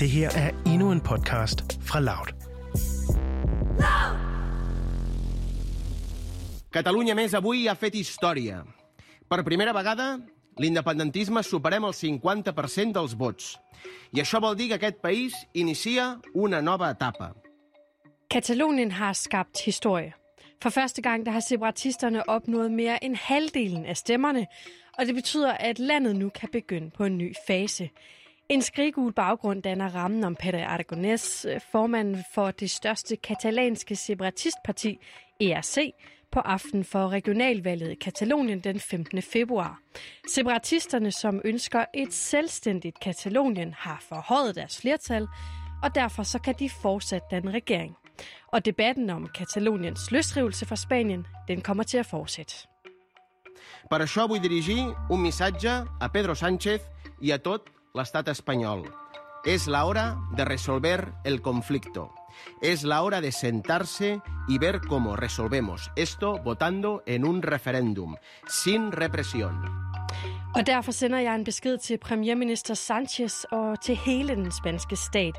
Det her er endnu en podcast fra Loud. Catalunya Més avui ha fet història. Per primera vegada, l'independentisme superem el 50% dels vots. I això vol dir que aquest país inicia una nova etapa. Katalonien har skabt historie. For første gang der har separatisterne opnået mere end halvdelen af stemmerne, og det betyder, at landet nu kan begynde på en ny fase. En skriggul baggrund danner rammen om Pere Aragonés, øh, formanden for det største katalanske separatistparti, ERC, på aften for regionalvalget i Katalonien den 15. februar. Separatisterne, som ønsker et selvstændigt Katalonien, har forhøjet deres flertal, og derfor så kan de fortsat danne regering. Og debatten om Kataloniens løsrivelse fra Spanien, den kommer til at fortsætte. Per això vull dirigir un missatge a Pedro Sánchez i a tot l'estat espanyol. És la hora de resolver el conflicto. Es la hora de sentarse y ver cómo resolvemos esto votando en un referéndum, sin represión. Og derfor sender jeg en besked til premierminister Sanchez og til hele den spanske stat.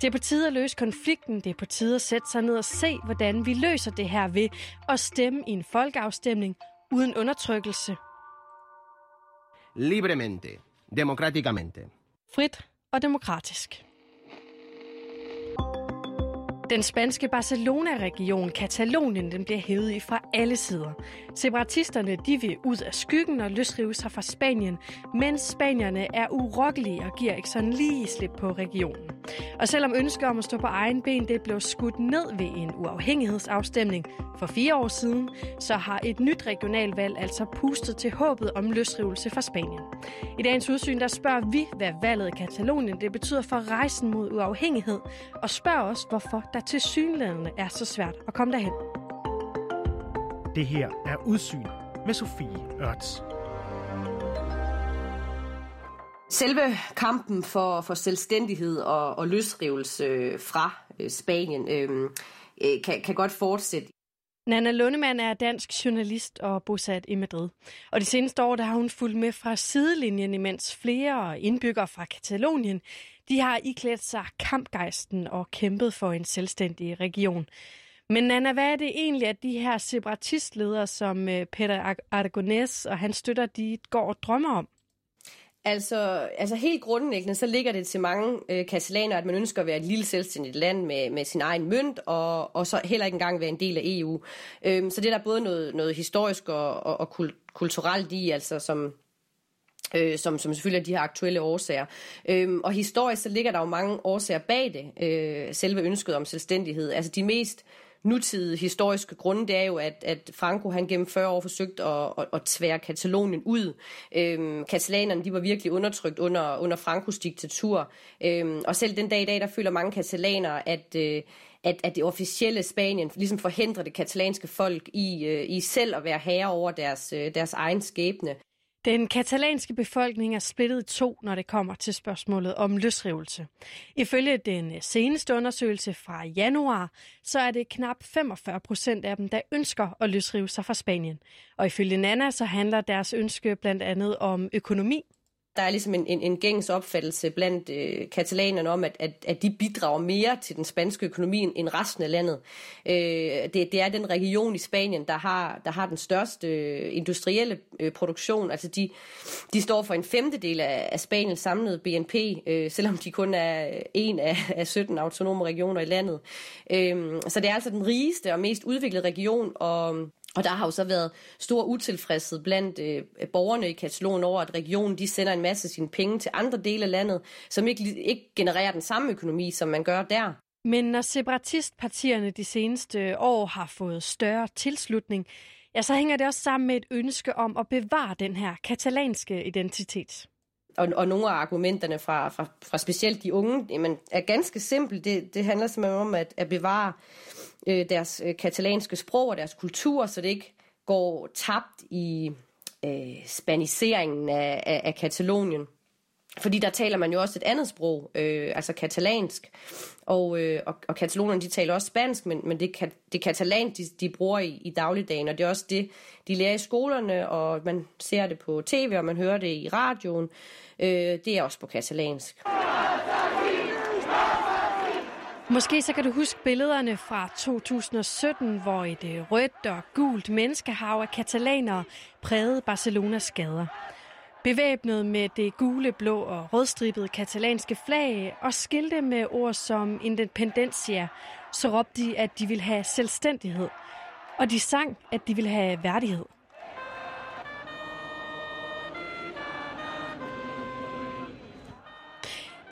Det er på tide at løse konflikten. Det er på tide at sætte sig ned og se, hvordan vi løser det her ved at stemme i en folkeafstemning uden undertrykkelse. Libremente, democráticamente. Frit og demokratisk. Den spanske Barcelona-region, Katalonien, den bliver hævet i fra alle sider. Separatisterne de vil ud af skyggen og løsrive sig fra Spanien, mens spanierne er urokkelige og giver ikke sådan lige slip på regionen. Og selvom ønsket om at stå på egen ben det blev skudt ned ved en uafhængighedsafstemning for fire år siden, så har et nyt regionalvalg altså pustet til håbet om løsrivelse fra Spanien. I dagens udsyn der spørger vi, hvad valget i Katalonien det betyder for rejsen mod uafhængighed, og spørger os, hvorfor der til synlædende er så svært at komme derhen. Det her er Udsyn med Sofie Ørts. Selve kampen for, for selvstændighed og, og løsrivelse fra øh, Spanien øh, øh, kan, kan godt fortsætte. Nana Lundemann er dansk journalist og bosat i Madrid. Og de seneste år der har hun fulgt med fra sidelinjen, imens flere indbyggere fra Katalonien de har iklædt sig kampgejsten og kæmpet for en selvstændig region. Men Nana, hvad er det egentlig, at de her separatistledere som øh, Peter Aragonés og han støtter, de går og drømmer om? Altså, altså helt grundlæggende, så ligger det til mange øh, katalaner, at man ønsker at være et lille selvstændigt land med, med sin egen mønt, og, og så heller ikke engang være en del af EU. Øhm, så det er der både noget, noget historisk og, og, og kulturelt i, altså som, øh, som, som selvfølgelig er de her aktuelle årsager. Øhm, og historisk så ligger der jo mange årsager bag det, øh, selve ønsket om selvstændighed. Altså de mest nutidige historiske grunde, det er jo, at, at Franco han gennem 40 år forsøgt at, at, at tvære Katalonien ud. Øhm, katalanerne de var virkelig undertrykt under, under Frankos diktatur. Øhm, og selv den dag i dag, der føler mange katalanere, at, øh, at, at det officielle Spanien ligesom forhindrer det katalanske folk i, øh, i selv at være herre over deres, øh, deres egen skæbne. Den katalanske befolkning er splittet i to, når det kommer til spørgsmålet om løsrivelse. Ifølge den øh, seneste undersøgelse fra januar, så er det knap 45 procent af dem, der ønsker at løsrive sig fra Spanien. Og ifølge Nana, så handler deres ønske blandt andet om økonomi, der er ligesom en, en, en gængs opfattelse blandt øh, katalanerne om, at, at, at de bidrager mere til den spanske økonomi end resten af landet. Øh, det, det er den region i Spanien, der har, der har den største øh, industrielle øh, produktion. Altså de, de står for en femtedel af, af Spaniens samlede BNP, øh, selvom de kun er en af, af 17 autonome regioner i landet. Øh, så det er altså den rigeste og mest udviklede region, og og der har jo så været stor utilfredshed blandt øh, borgerne i Katalonien over, at regionen de sender en masse sine penge til andre dele af landet, som ikke, ikke genererer den samme økonomi, som man gør der. Men når separatistpartierne de seneste år har fået større tilslutning, ja, så hænger det også sammen med et ønske om at bevare den her katalanske identitet. Og, og nogle af argumenterne fra, fra, fra specielt de unge jamen, er ganske simpelt. Det, det handler simpelthen om at, at bevare øh, deres øh, katalanske sprog og deres kultur, så det ikke går tabt i øh, spaniseringen af, af, af Katalonien. Fordi der taler man jo også et andet sprog, øh, altså katalansk. Og, øh, og, og katalonerne, de taler også spansk, men, men det, det katalan, de, de bruger i, i dagligdagen, og det er også det, de lærer i skolerne, og man ser det på tv, og man hører det i radioen. Øh, det er også på katalansk. Måske så kan du huske billederne fra 2017, hvor et øh, rødt og gult menneskehav af katalanere prægede Barcelonas gader. Bevæbnet med det gule, blå og rødstribede katalanske flag og skilte med ord som independencia, så råbte de, at de ville have selvstændighed. Og de sang, at de ville have værdighed.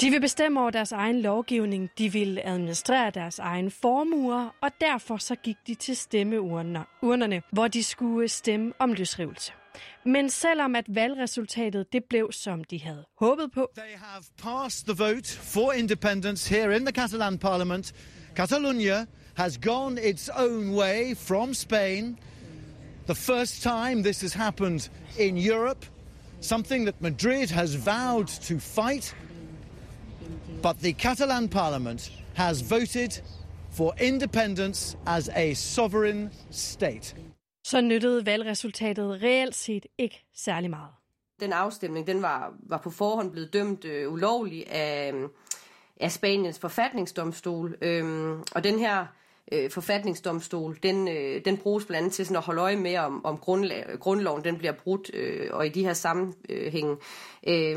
De vil bestemme over deres egen lovgivning, de vil administrere deres egen formuer, og derfor så gik de til stemmeurnerne, hvor de skulle stemme om løsrivelse. Men selvom at valgresultatet det blev som de havde håbet på. They have passed the vote for independence here in the Catalan parliament. Catalonia has gone its own way from Spain. The first time this has happened in Europe. Something that Madrid has vowed to fight. But the Catalan parliament has voted for independence as a sovereign state. Så nyttede valgresultatet reelt set ikke særlig meget. Den afstemning den var, var på forhånd blevet dømt øh, ulovlig af, af Spaniens forfatningsdomstol. Øhm, og den her øh, forfatningsdomstol, den, øh, den bruges blandt andet til sådan at holde øje med, om, om grundla- grundloven den bliver brudt, øh, og i de her sammenhænge. Øh,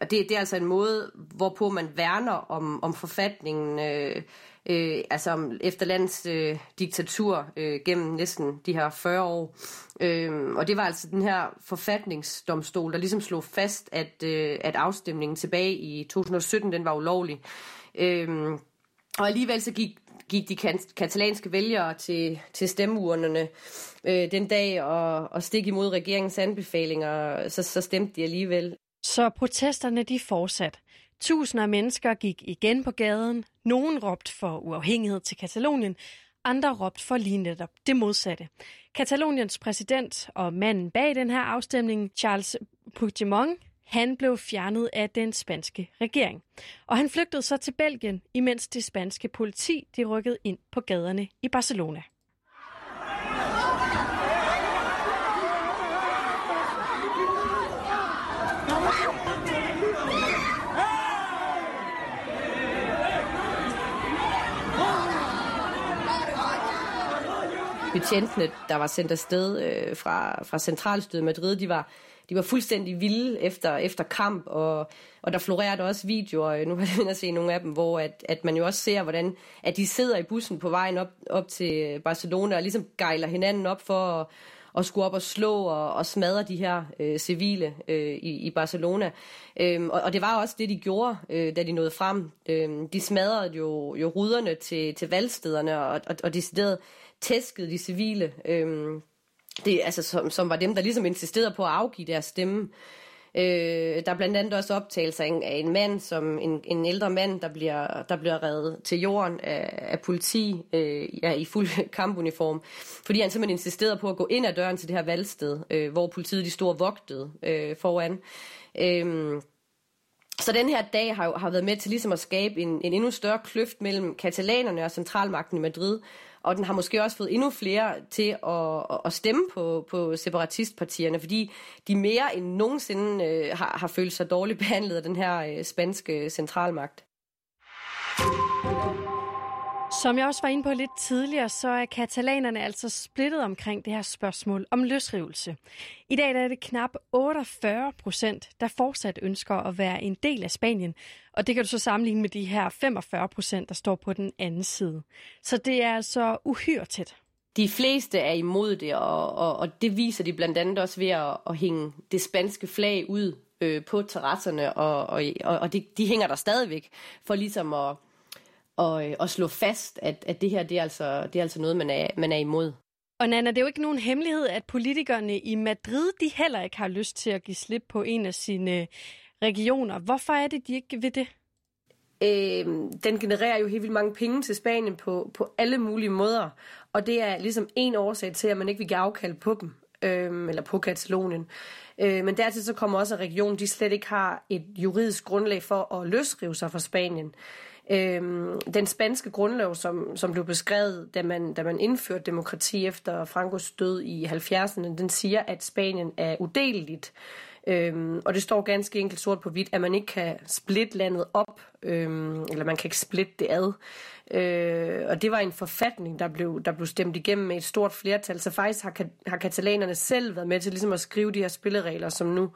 det, det er altså en måde, hvorpå man værner om, om forfatningen, øh, øh, altså om landets øh, diktatur øh, gennem næsten de her 40 år. Øh, og det var altså den her forfatningsdomstol, der ligesom slog fast, at, øh, at afstemningen tilbage i 2017, den var ulovlig. Øh, og alligevel så gik gik de katalanske vælgere til, til stemmeurnerne øh, den dag og, og stik imod regeringens anbefalinger, så, så stemte de alligevel. Så protesterne de fortsat. Tusinder af mennesker gik igen på gaden. Nogen råbte for uafhængighed til Katalonien, andre råbte for lige netop det modsatte. Kataloniens præsident og manden bag den her afstemning, Charles Puigdemont, han blev fjernet af den spanske regering. Og han flygtede så til Belgien, imens det spanske politi de rykkede ind på gaderne i Barcelona. Betjentene, der var sendt afsted øh, fra, fra centralstyret Madrid, de var de var fuldstændig vilde efter, efter kamp, og, og der florerede også videoer, nu har jeg at se nogle af dem, hvor at, at man jo også ser, hvordan at de sidder i bussen på vejen op, op til Barcelona, og ligesom gejler hinanden op for at, at skulle op og slå og, og smadre de her øh, civile øh, i, i Barcelona. Øhm, og, og det var også det, de gjorde, øh, da de nåede frem. Øhm, de smadrede jo, jo ruderne til, til valgstederne, og, og, og decideret tæskede de civile. Øhm, det, altså, som, som var dem, der ligesom insisterede på at afgive deres stemme. Øh, der er blandt andet også optagelser af en, af en mand, som en, en ældre mand, der bliver, der bliver reddet til jorden af, af politi øh, ja, i fuld kampuniform, fordi han simpelthen insisterede på at gå ind ad døren til det her valgsted, øh, hvor politiet de stod vogtede øh, foran. Øh, så den her dag har, har været med til ligesom at skabe en, en endnu større kløft mellem katalanerne og centralmagten i Madrid, og den har måske også fået endnu flere til at, at stemme på, på separatistpartierne, fordi de mere end nogensinde øh, har, har følt sig dårligt behandlet af den her øh, spanske centralmagt. Som jeg også var inde på lidt tidligere, så er katalanerne altså splittet omkring det her spørgsmål om løsrivelse. I dag er det knap 48 procent, der fortsat ønsker at være en del af Spanien, og det kan du så sammenligne med de her 45 procent, der står på den anden side. Så det er altså uhyre tæt. De fleste er imod det, og, og, og det viser de blandt andet også ved at, at hænge det spanske flag ud øh, på terrasserne, og, og, og de, de hænger der stadigvæk for ligesom at og, øh, og slå fast, at, at det her det er, altså, det er altså noget, man er, man er imod. Og Nana, det er jo ikke nogen hemmelighed, at politikerne i Madrid, de heller ikke har lyst til at give slip på en af sine regioner. Hvorfor er det, de ikke vil det? Øh, den genererer jo helt vildt mange penge til Spanien på, på alle mulige måder. Og det er ligesom en årsag til, at man ikke vil give afkald på dem, øh, eller på Katalonien. Øh, men dertil så kommer også, at regionen de slet ikke har et juridisk grundlag for at løsrive sig fra Spanien. Øh, den spanske grundlov, som, som blev beskrevet, da man, da man indførte demokrati efter Frankos død i 70'erne, den siger, at Spanien er udeleligt. Øhm, og det står ganske enkelt sort på hvidt, at man ikke kan splitte landet op, øhm, eller man kan ikke splitte det ad. Øh, og det var en forfatning, der blev, der blev stemt igennem med et stort flertal. Så faktisk har, har katalanerne selv været med til ligesom at skrive de her spilleregler, som nu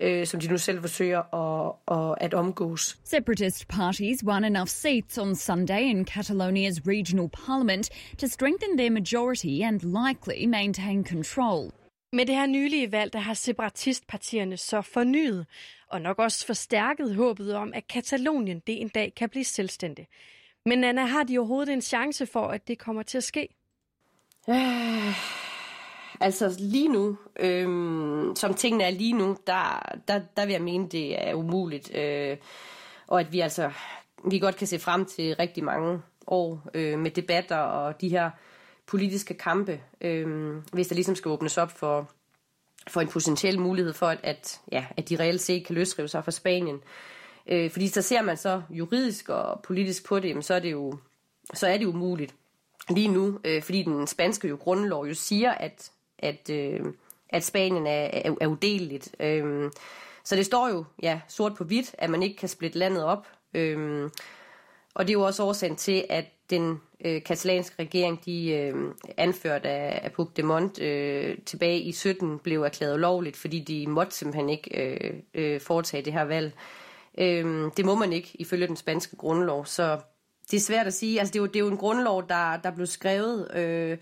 øh, som de nu selv forsøger at, at, at omgås. Separatist parties won enough seats on Sunday in Catalonia's regional parliament to strengthen their majority and likely maintain control. Med det her nylige valg, der har separatistpartierne så fornyet og nok også forstærket håbet om, at Katalonien det en dag kan blive selvstændig. Men Anna, har de overhovedet en chance for, at det kommer til at ske? Øh, altså lige nu, øh, som tingene er lige nu, der, der, der vil jeg mene, det er umuligt. Øh, og at vi altså vi godt kan se frem til rigtig mange år øh, med debatter og de her politiske kampe, øh, hvis der ligesom skal åbnes op for, for en potentiel mulighed for, at, at, ja, at de reelt set kan løsrive sig fra Spanien. Øh, fordi så ser man så juridisk og politisk på det, så er det jo, så er det umuligt lige nu, øh, fordi den spanske jo grundlov jo siger, at, at, øh, at Spanien er, er, er udeleligt. Øh, så det står jo ja, sort på hvidt, at man ikke kan splitte landet op. Øh, og det er jo også årsagen til, at den øh, katalanske regering, de øh, anført af, af Puigdemont øh, tilbage i 17, blev erklæret lovligt, fordi de måtte simpelthen ikke øh, øh, foretage det her valg. Øh, Øhm, det må man ikke ifølge den spanske grundlov, så det er svært at sige. Altså, det, er jo, det er jo en grundlov, der, der blev skrevet, øh,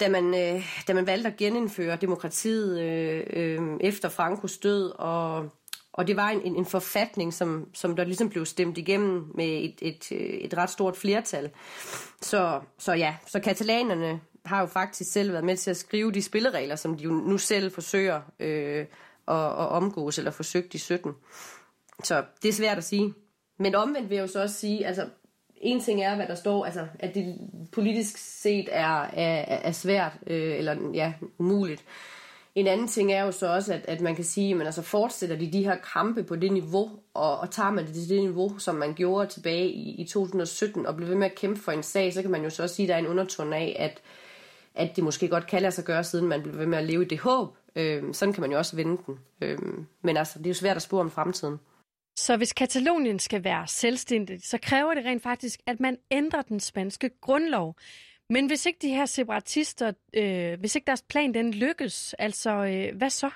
da, man, øh, da man valgte at genindføre demokratiet øh, øh, efter Frankos død, og, og det var en, en, en forfatning, som, som der ligesom blev stemt igennem med et, et, et ret stort flertal. Så, så ja, så katalanerne har jo faktisk selv været med til at skrive de spilleregler, som de jo nu selv forsøger øh, at, at omgås, eller forsøgt i 17. Så det er svært at sige. Men omvendt vil jeg jo så også sige, altså en ting er, hvad der står, altså at det politisk set er, er, er svært, øh, eller ja, umuligt. En anden ting er jo så også, at, at man kan sige, at altså fortsætter de de her kampe på det niveau, og, og tager man det til det niveau, som man gjorde tilbage i, i 2017, og bliver ved med at kæmpe for en sag, så kan man jo så også sige, at der er en undertone af, at, at det måske godt kan lade sig gøre, siden man bliver ved med at leve i det håb. Øh, sådan kan man jo også vende den. Øh, men altså, det er jo svært at spore om fremtiden. Så hvis Katalonien skal være selvstændigt, så kræver det rent faktisk, at man ændrer den spanske grundlov. Men hvis ikke de her separatister, øh, hvis ikke deres plan den lykkes, altså øh, hvad så?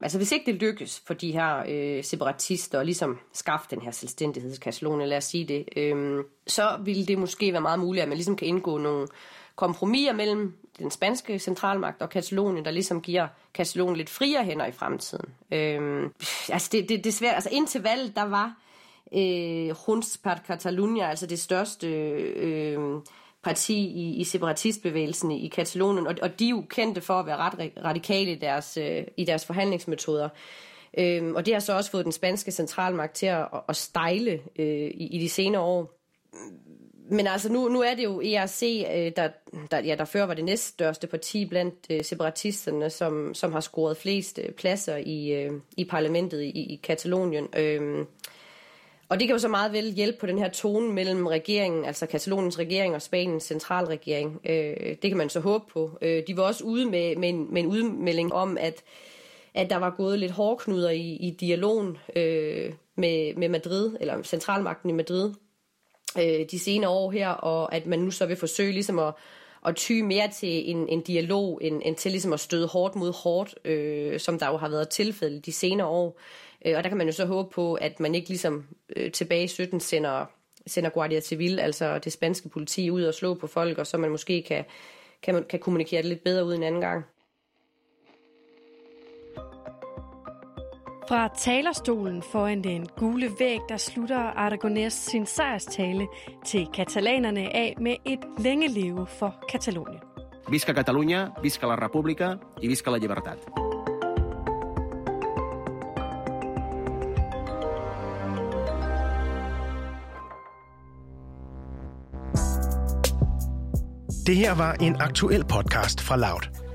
Altså hvis ikke det lykkes for de her øh, separatister at ligesom skaffe den her selvstændighed i Katalonien, lad os sige det, øh, så vil det måske være meget muligt, at man ligesom kan indgå nogle kompromiser mellem den spanske centralmagt og Katalonien, der ligesom giver Katalonien lidt friere hænder i fremtiden. Øhm, altså det, det, det er svært. Altså indtil valget, der var øh, Junts per Catalunya, altså det største øh, parti i, i separatistbevægelsen i, i Katalonien, og, og de er jo kendte for at være ret radikale i deres, øh, i deres forhandlingsmetoder. Øhm, og det har så også fået den spanske centralmagt til at, at stejle øh, i, i de senere år men altså nu, nu er det jo ERC, øh, der, der, ja, der før var det næststørste parti blandt øh, separatisterne, som, som har scoret flest øh, pladser i, øh, i parlamentet i, i Katalonien. Øh, og det kan jo så meget vel hjælpe på den her tone mellem regeringen, altså Kataloniens regering og Spaniens centralregering. Øh, det kan man så håbe på. Øh, de var også ude med, med, en, med en udmelding om, at, at der var gået lidt hårdknuder i, i dialogen øh, med, med Madrid, eller centralmagten i Madrid, øh, de senere år her, og at man nu så vil forsøge ligesom at, at ty mere til en, en dialog, end, end til ligesom at støde hårdt mod hårdt, øh, som der jo har været tilfælde de senere år. Øh, og der kan man jo så håbe på, at man ikke ligesom øh, tilbage i 17 sender, sender Guardia Civil, altså det spanske politi, ud og slå på folk, og så man måske kan, kan, kan kommunikere det lidt bedre ud en anden gang. Fra talerstolen foran den gule væg, der slutter Aragonés sin sejrstale til katalanerne af med et længe leve for Katalonien. Visca Catalunya, visca la República i visca la llibertat. Det her var en aktuel podcast fra Loud.